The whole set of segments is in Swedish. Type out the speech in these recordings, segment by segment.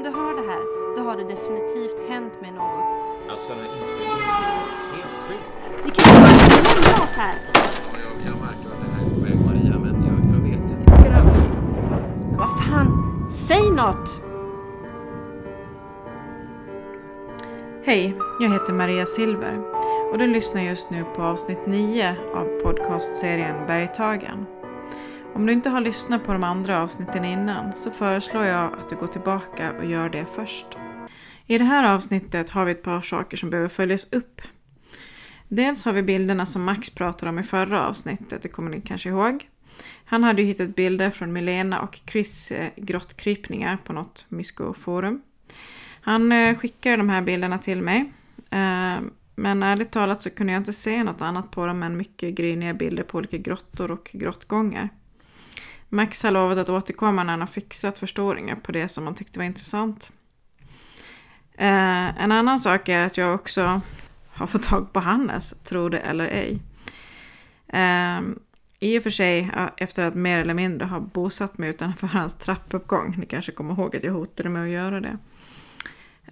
om du hör det här, då har det definitivt hänt mig något. Alltså den här inspelningen är helt sjuk. Vi kan ju bara lämna oss här. Ja, jag, jag märker att det här är på väg Maria, men jag, jag vet inte. Men Vad fan, säg något! Hej, jag heter Maria Silver och du lyssnar just nu på avsnitt 9 av podcastserien Bergtagen. Om du inte har lyssnat på de andra avsnitten innan så föreslår jag att du går tillbaka och gör det först. I det här avsnittet har vi ett par saker som behöver följas upp. Dels har vi bilderna som Max pratade om i förra avsnittet, det kommer ni kanske ihåg. Han hade ju hittat bilder från Milena och Chris eh, grottkrypningar på något myskoforum. Han eh, skickade de här bilderna till mig. Eh, men ärligt talat så kunde jag inte se något annat på dem än mycket gryniga bilder på olika grottor och grottgångar. Max har lovat att återkomma när han har fixat förstoringar på det som han tyckte var intressant. Eh, en annan sak är att jag också har fått tag på Hannes, tro det eller ej. Eh, I och för sig efter att mer eller mindre ha bosatt mig utanför hans trappuppgång. Ni kanske kommer ihåg att jag hotade med att göra det.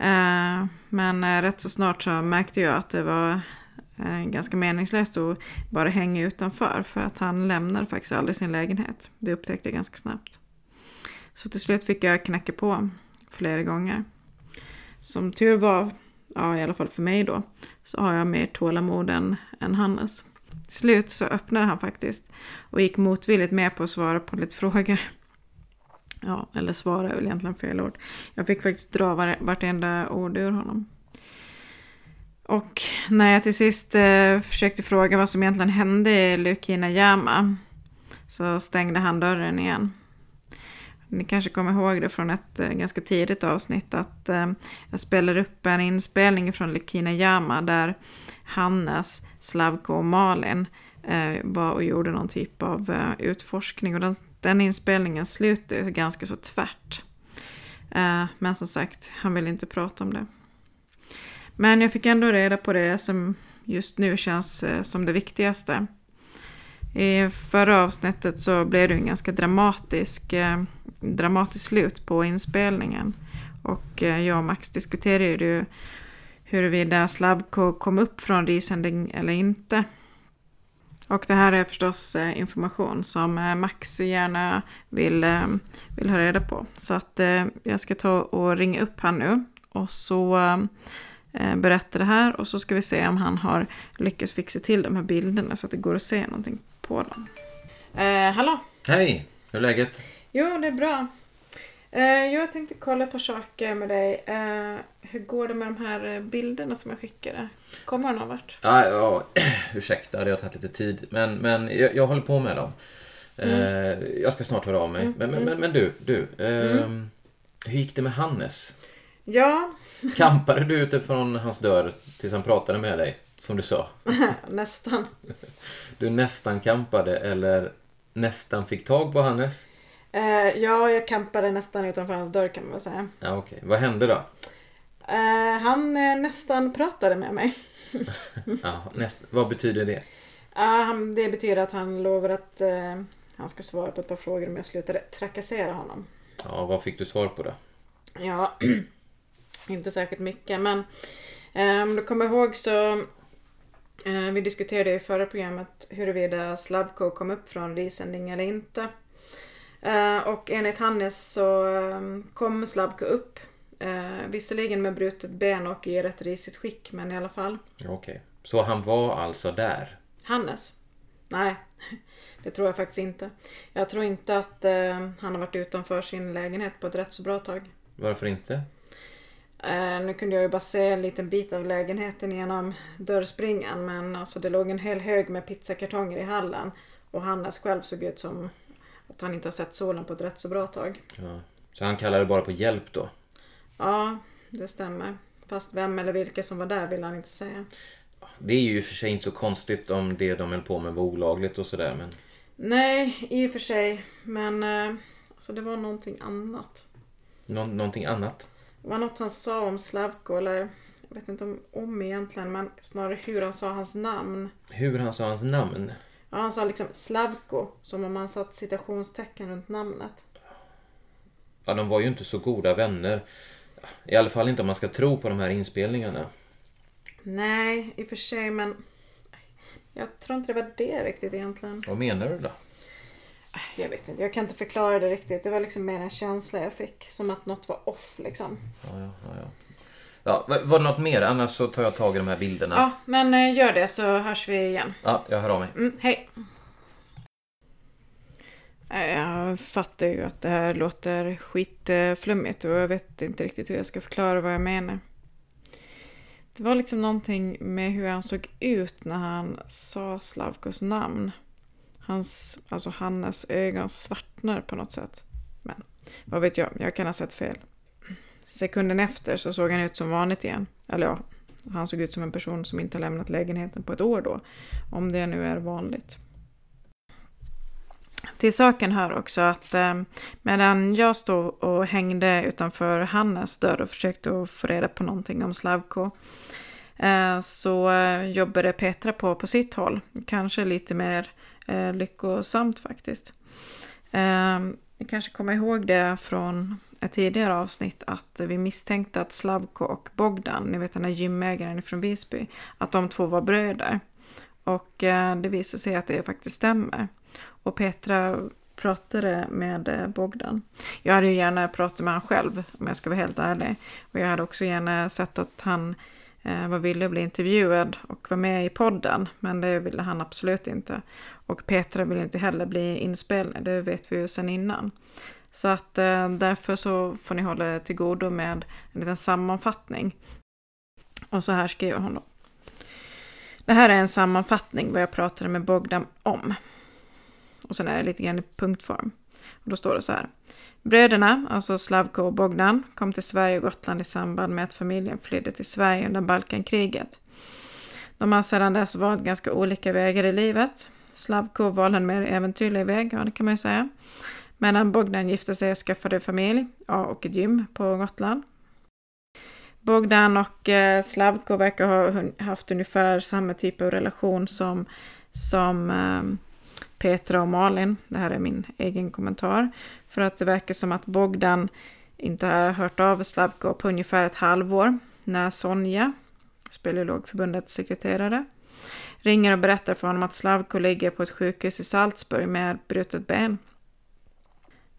Eh, men eh, rätt så snart så märkte jag att det var Eh, ganska meningslöst att bara hänga utanför för att han lämnade faktiskt aldrig sin lägenhet. Det upptäckte jag ganska snabbt. Så till slut fick jag knacka på flera gånger. Som tur var, ja i alla fall för mig då, så har jag mer tålamod än, än Hannes. Till slut så öppnade han faktiskt och gick motvilligt med på att svara på lite frågor. Ja, eller svara är väl egentligen fel ord. Jag fick faktiskt dra vartenda ord ur honom. Och när jag till sist eh, försökte fråga vad som egentligen hände i Lukina Jama så stängde han dörren igen. Ni kanske kommer ihåg det från ett eh, ganska tidigt avsnitt att eh, jag spelar upp en inspelning från Lukina Jama där Hannes, Slavko och Malin eh, var och gjorde någon typ av eh, utforskning och den, den inspelningen slutar ganska så tvärt. Eh, men som sagt, han vill inte prata om det. Men jag fick ändå reda på det som just nu känns eh, som det viktigaste. I förra avsnittet så blev det en ganska dramatisk, eh, dramatisk slut på inspelningen. Och eh, jag och Max diskuterade ju huruvida Slavko kom upp från risending eller inte. Och det här är förstås eh, information som eh, Max gärna vill, eh, vill ha reda på. Så att jag ska ta och ringa upp han nu. Och så berätta det här och så ska vi se om han har lyckats fixa till de här bilderna så att det går att se någonting på dem. Eh, hallå? Hej, hur är läget? Jo, det är bra. Eh, jag tänkte kolla ett par saker med dig. Eh, hur går det med de här eh, bilderna som jag skickade? Kommer de någon vart? Ja, ja, ursäkta, det har tagit lite tid. Men, men jag, jag håller på med dem. Eh, jag ska snart höra av mig. Men, men, men, men du, du. ehm, Hur gick det med Hannes? Ja, Kampade du utifrån hans dörr tills han pratade med dig? Som du sa. nästan. Du nästan kampade eller nästan fick tag på Hannes? Eh, ja, jag campade nästan utanför hans dörr kan man väl säga. Ja, okej. Vad hände då? Eh, han eh, nästan pratade med mig. Ja, näst, vad betyder det? Ja, han, det betyder att han lovar att eh, han ska svara på ett par frågor om jag slutar trakassera honom. Ja, vad fick du svar på då? Ja, inte särskilt mycket men eh, om du kommer ihåg så eh, vi diskuterade i förra programmet huruvida Slavko kom upp från risending eller inte. Eh, och enligt Hannes så kom Slavko upp. Visserligen med brutet ben och i rätt risigt skick men i alla fall. Okej. Så han var alltså där? Hannes? Nej, det tror jag faktiskt inte. Jag tror inte att han har varit utanför sin lägenhet på ett rätt så bra tag. Varför inte? Eh, nu kunde jag ju bara se en liten bit av lägenheten genom dörrspringan men alltså det låg en hel hög med pizzakartonger i hallen och Hannes själv såg ut som att han inte har sett solen på ett rätt så bra tag. Ja. Så han kallade bara på hjälp då? Ja, det stämmer. Fast vem eller vilka som var där vill han inte säga. Det är ju i och för sig inte så konstigt om det de höll på med var olagligt och sådär men... Nej, i och för sig. Men eh, alltså det var någonting annat. Nå- någonting annat? Det var något han sa om Slavko eller jag vet inte om, om egentligen men snarare hur han sa hans namn. Hur han sa hans namn? Ja, han sa liksom Slavko som om han satt citationstecken runt namnet. Ja, de var ju inte så goda vänner. I alla fall inte om man ska tro på de här inspelningarna. Nej, i och för sig, men jag tror inte det var det riktigt egentligen. Vad menar du då? Jag vet inte, jag kan inte förklara det riktigt. Det var liksom mer en känsla jag fick. Som att något var off liksom. Ja, ja, ja, ja. Ja, va- var det något mer? Annars så tar jag tag i de här bilderna. Ja, men eh, gör det så hörs vi igen. Ja, jag hör av mig. Mm, hej! Jag fattar ju att det här låter skitflummigt och jag vet inte riktigt hur jag ska förklara vad jag menar. Det var liksom någonting med hur han såg ut när han sa Slavkos namn. Hans, alltså Hannes ögon svartnar på något sätt. Men vad vet jag, jag kan ha sett fel. Sekunden efter så såg han ut som vanligt igen. Eller ja, han såg ut som en person som inte har lämnat lägenheten på ett år då. Om det nu är vanligt. Till saken hör också att eh, medan jag stod och hängde utanför Hannes dörr och försökte få reda på någonting om Slavko eh, så eh, jobbade Petra på på sitt håll. Kanske lite mer eh, lyckosamt faktiskt. Eh, kanske kommer ihåg det från ett tidigare avsnitt att vi misstänkte att Slavko och Bogdan, ni vet den här gymägaren från Visby, att de två var bröder. Och eh, det visade sig att det faktiskt stämmer. Och Petra pratade med eh, Bogdan. Jag hade ju gärna pratat med honom själv om jag ska vara helt ärlig. Och jag hade också gärna sett att han eh, Eh, var villig att bli intervjuad och vara med i podden. Men det ville han absolut inte. Och Petra ville inte heller bli inspelad, det vet vi ju sedan innan. Så att eh, därför så får ni hålla till godo med en liten sammanfattning. Och så här skriver hon då. Det här är en sammanfattning vad jag pratade med Bogdan om. Och sen är det lite grann i punktform. Och då står det så här. Bröderna, alltså Slavko och Bogdan, kom till Sverige och Gotland i samband med att familjen flydde till Sverige under Balkankriget. De har sedan dess valt ganska olika vägar i livet. Slavko valde en mer äventyrlig väg, ja det kan man ju säga. Medan Bogdan gifte sig och skaffade familj, ja, och ett gym på Gotland. Bogdan och eh, Slavko verkar ha haft ungefär samma typ av relation som, som eh, Petra och Malin. Det här är min egen kommentar. För att det verkar som att Bogdan inte har hört av Slavko på ungefär ett halvår. När Sonja, Speleologförbundets sekreterare, ringer och berättar för honom att Slavko ligger på ett sjukhus i Salzburg med brutet ben.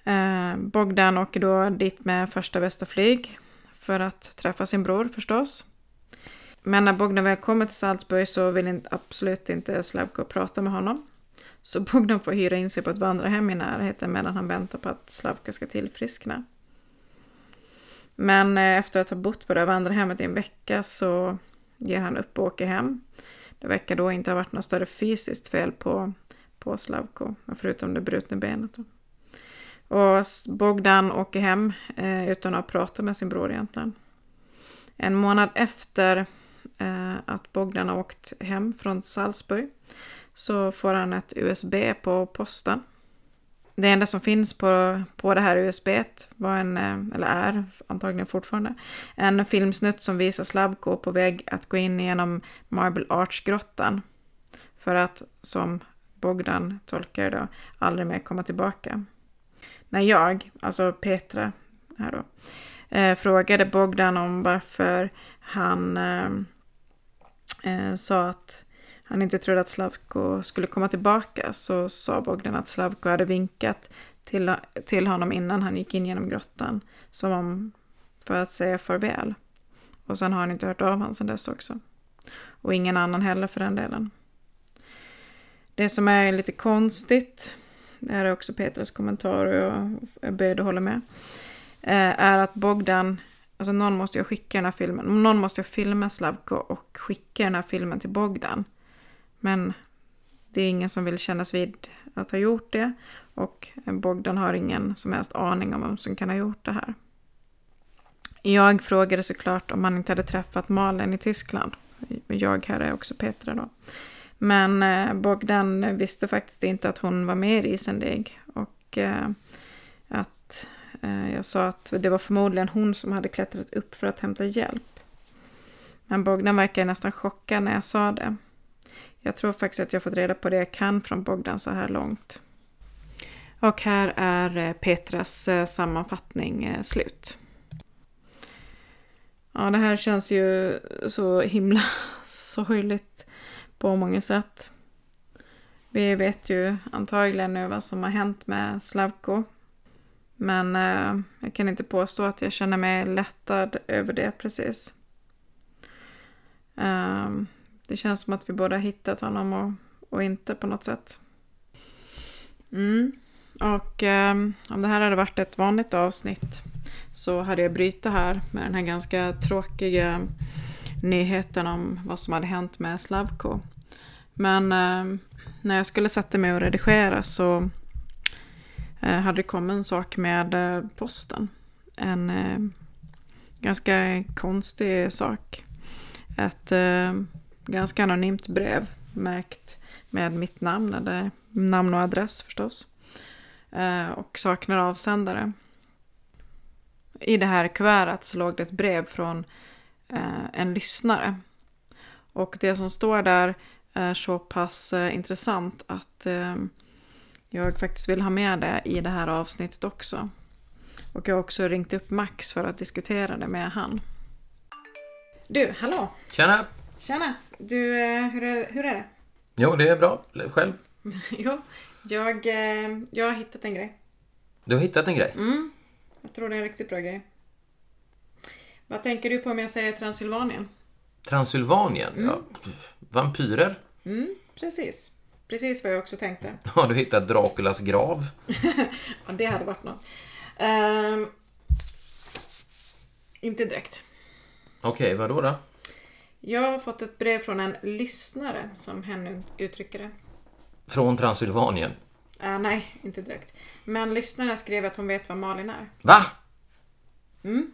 Eh, Bogdan åker då dit med första bästa flyg för att träffa sin bror förstås. Men när Bogdan väl kommer till Salzburg så vill inte, absolut inte Slavko prata med honom. Så Bogdan får hyra in sig på ett vandrarhem i närheten medan han väntar på att Slavko ska tillfriskna. Men eh, efter att ha bott på det här vandrarhemmet i en vecka så ger han upp och åker hem. Det verkar då inte ha varit något större fysiskt fel på, på Slavko, förutom det brutna benet. Då. Och Bogdan åker hem eh, utan att prata med sin bror egentligen. En månad efter eh, att Bogdan har åkt hem från Salzburg så får han ett USB på posten. Det enda som finns på, på det här USB var en, eh, eller är antagligen fortfarande, en filmsnutt som visar Slavko på väg att gå in genom Marble Arch-grottan. För att, som Bogdan tolkar det, aldrig mer komma tillbaka. När jag, alltså Petra här då, eh, frågade Bogdan om varför han eh, eh, sa att han inte trodde att Slavko skulle komma tillbaka så sa Bogdan att Slavko hade vinkat till, till honom innan han gick in genom grottan som om för att säga farväl. Och sen har han inte hört av honom sedan dess också. Och ingen annan heller för den delen. Det som är lite konstigt, det här är också Petras kommentar och jag är böjd att hålla med, eh, är att Bogdan, alltså någon måste ju skicka den här filmen, någon måste ju filma Slavko och skicka den här filmen till Bogdan. Men det är ingen som vill kännas vid att ha gjort det och Bogdan har ingen som helst aning om vem som kan ha gjort det här. Jag frågade såklart om han inte hade träffat Malin i Tyskland. Jag här är också Petra då. Men eh, Bogdan visste faktiskt inte att hon var med i Riesendig och eh, att eh, jag sa att det var förmodligen hon som hade klättrat upp för att hämta hjälp. Men Bogdan verkade nästan chockad när jag sa det. Jag tror faktiskt att jag fått reda på det jag kan från Bogdan så här långt. Och här är eh, Petras eh, sammanfattning eh, slut. Ja, det här känns ju så himla sorgligt på många sätt. Vi vet ju antagligen nu vad som har hänt med Slavko. Men eh, jag kan inte påstå att jag känner mig lättad över det precis. Um, det känns som att vi båda hittat honom och, och inte på något sätt. Mm. Och eh, om det här hade varit ett vanligt avsnitt så hade jag bryta här med den här ganska tråkiga nyheten om vad som hade hänt med Slavko. Men eh, när jag skulle sätta mig och redigera så eh, hade det kommit en sak med eh, posten. En eh, ganska konstig sak. Ett eh, ganska anonymt brev märkt med mitt namn, eller namn och adress förstås. Eh, och saknar avsändare. I det här kuvertet så låg det ett brev från eh, en lyssnare. Och det som står där är så pass eh, intressant att jag faktiskt vill ha med det i det här avsnittet också. Och jag har också ringt upp Max för att diskutera det med han. Du, hallå! Tjena! Tjena! Du, eh, hur är, hur är det? Jo, det är bra. Själv? jo, jag, eh, jag har hittat en grej. Du har hittat en grej? Mm, jag tror det är en riktigt bra grej. Vad tänker du på om jag säger Transylvanien? Transylvanien? Ja. Vampyrer? Mm, precis. Precis vad jag också tänkte. Har du hittat Draculas grav? Ja, det hade varit något. Ehm, inte direkt. Okej, vad då? då? Jag har fått ett brev från en lyssnare, som hen uttrycker det. Från Transylvanien? Eh, nej, inte direkt. Men lyssnaren skrev att hon vet vad Malin är. Va? Mm.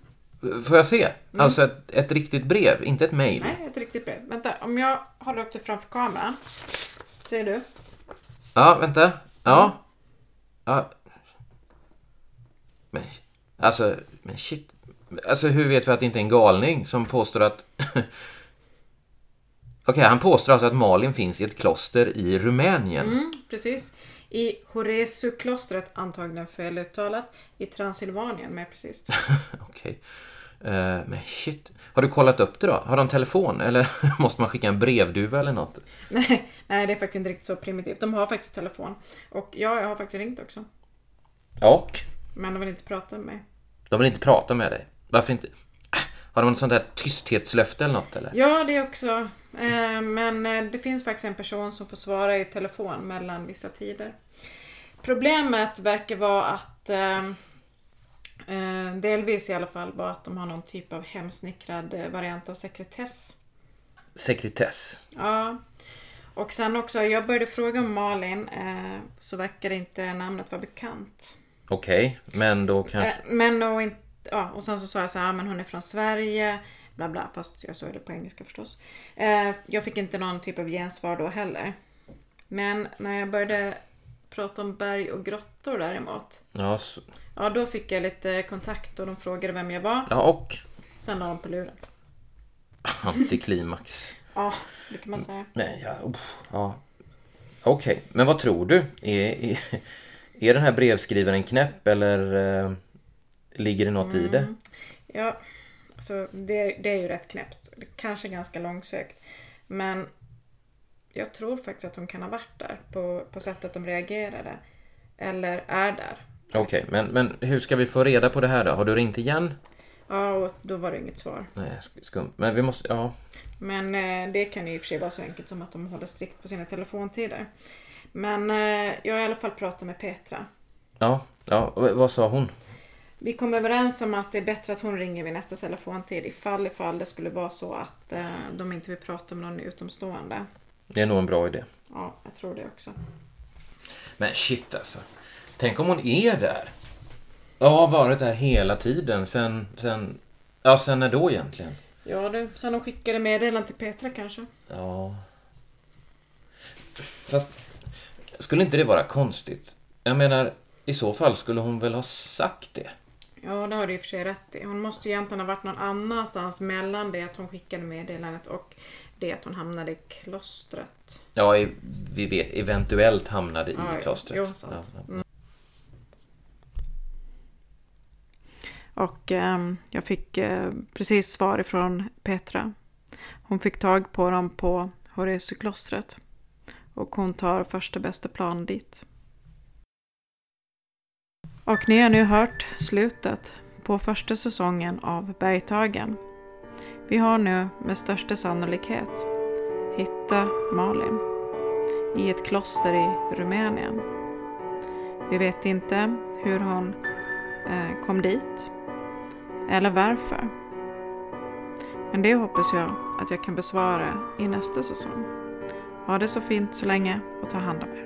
Får jag se? Alltså ett, ett riktigt brev, inte ett mejl? Nej, ett riktigt brev. Vänta, om jag håller upp det framför kameran. Ser du? Ja, vänta. Ja. ja. Men, alltså, men shit. Alltså hur vet vi att det inte är en galning som påstår att... Okej, han påstår alltså att Malin finns i ett kloster i Rumänien. Mm, precis. I Horesu-klostret, antagligen feluttalat, i Transylvanien, med precis. Okej. Eh, men shit. Har du kollat upp det då? Har de telefon? Eller måste man skicka en brevduva eller något? nej, nej, det är faktiskt inte riktigt så primitivt. De har faktiskt telefon. Och ja, jag har faktiskt ringt också. Och? Men de vill inte prata med mig. De vill inte prata med dig. Varför inte? Har de något sånt där tysthetslöfte eller något eller? Ja, det också. Eh, Men eh, det finns faktiskt en person som får svara i telefon mellan vissa tider. Problemet verkar vara att eh, delvis i alla fall var att de har någon typ av hemsnickrad variant av sekretess. Sekretess. Ja. Och sen också, jag började fråga om Malin så verkar inte namnet vara bekant. Okej, men då kanske... Men och, inte, ja, och sen så sa jag så här, "Ja, men hon är från Sverige. Bla bla, fast jag sa det på engelska förstås. Eh, jag fick inte någon typ av gensvar då heller. Men när jag började prata om berg och grottor däremot. Ja, så... Ja, då fick jag lite kontakt och de frågade vem jag var. ja och? Sen la de på luren. Antiklimax. Ja, det kan man säga. Nej, ja, ja. Okej, men vad tror du? Är, är, är den här brevskrivaren knäpp eller eh, ligger det något i det? Ja, alltså det, det är ju rätt knäppt. Kanske ganska långsökt. Men jag tror faktiskt att hon kan ha varit där på, på sättet de reagerade. Eller är där. Okej, men, men hur ska vi få reda på det här då? Har du ringt igen? Ja, och då var det inget svar. Nej, sk- skumt. Men vi måste, ja. Men eh, det kan ju i och för sig vara så enkelt som att de håller strikt på sina telefontider. Men eh, jag har i alla fall pratat med Petra. Ja, ja. och vad sa hon? Vi kom överens om att det är bättre att hon ringer vid nästa telefontid ifall ifall det skulle vara så att eh, de inte vill prata med någon utomstående. Det är nog en bra idé. Ja, jag tror det också. Men shit alltså. Tänk om hon är där? Ja, har varit där hela tiden sen, sen, ja sen när då egentligen? Ja du, sen hon skickade meddelande till Petra kanske. Ja. Fast, skulle inte det vara konstigt? Jag menar, i så fall skulle hon väl ha sagt det? Ja, det har du i och för sig rätt i. Hon måste ju egentligen ha varit någon annanstans mellan det att hon skickade meddelandet och det att hon hamnade i klostret. Ja, i, vi vet, eventuellt hamnade i Ja, klostret. Jo, sant. Ja, ja. Och eh, jag fick eh, precis svar ifrån Petra. Hon fick tag på dem på Horesieklostret. Och hon tar första bästa plan dit. Och ni har nu hört slutet på första säsongen av Bergtagen. Vi har nu med största sannolikhet hittat Malin i ett kloster i Rumänien. Vi vet inte hur hon eh, kom dit eller varför. Men det hoppas jag att jag kan besvara i nästa säsong. Ha det så fint så länge och ta hand om er.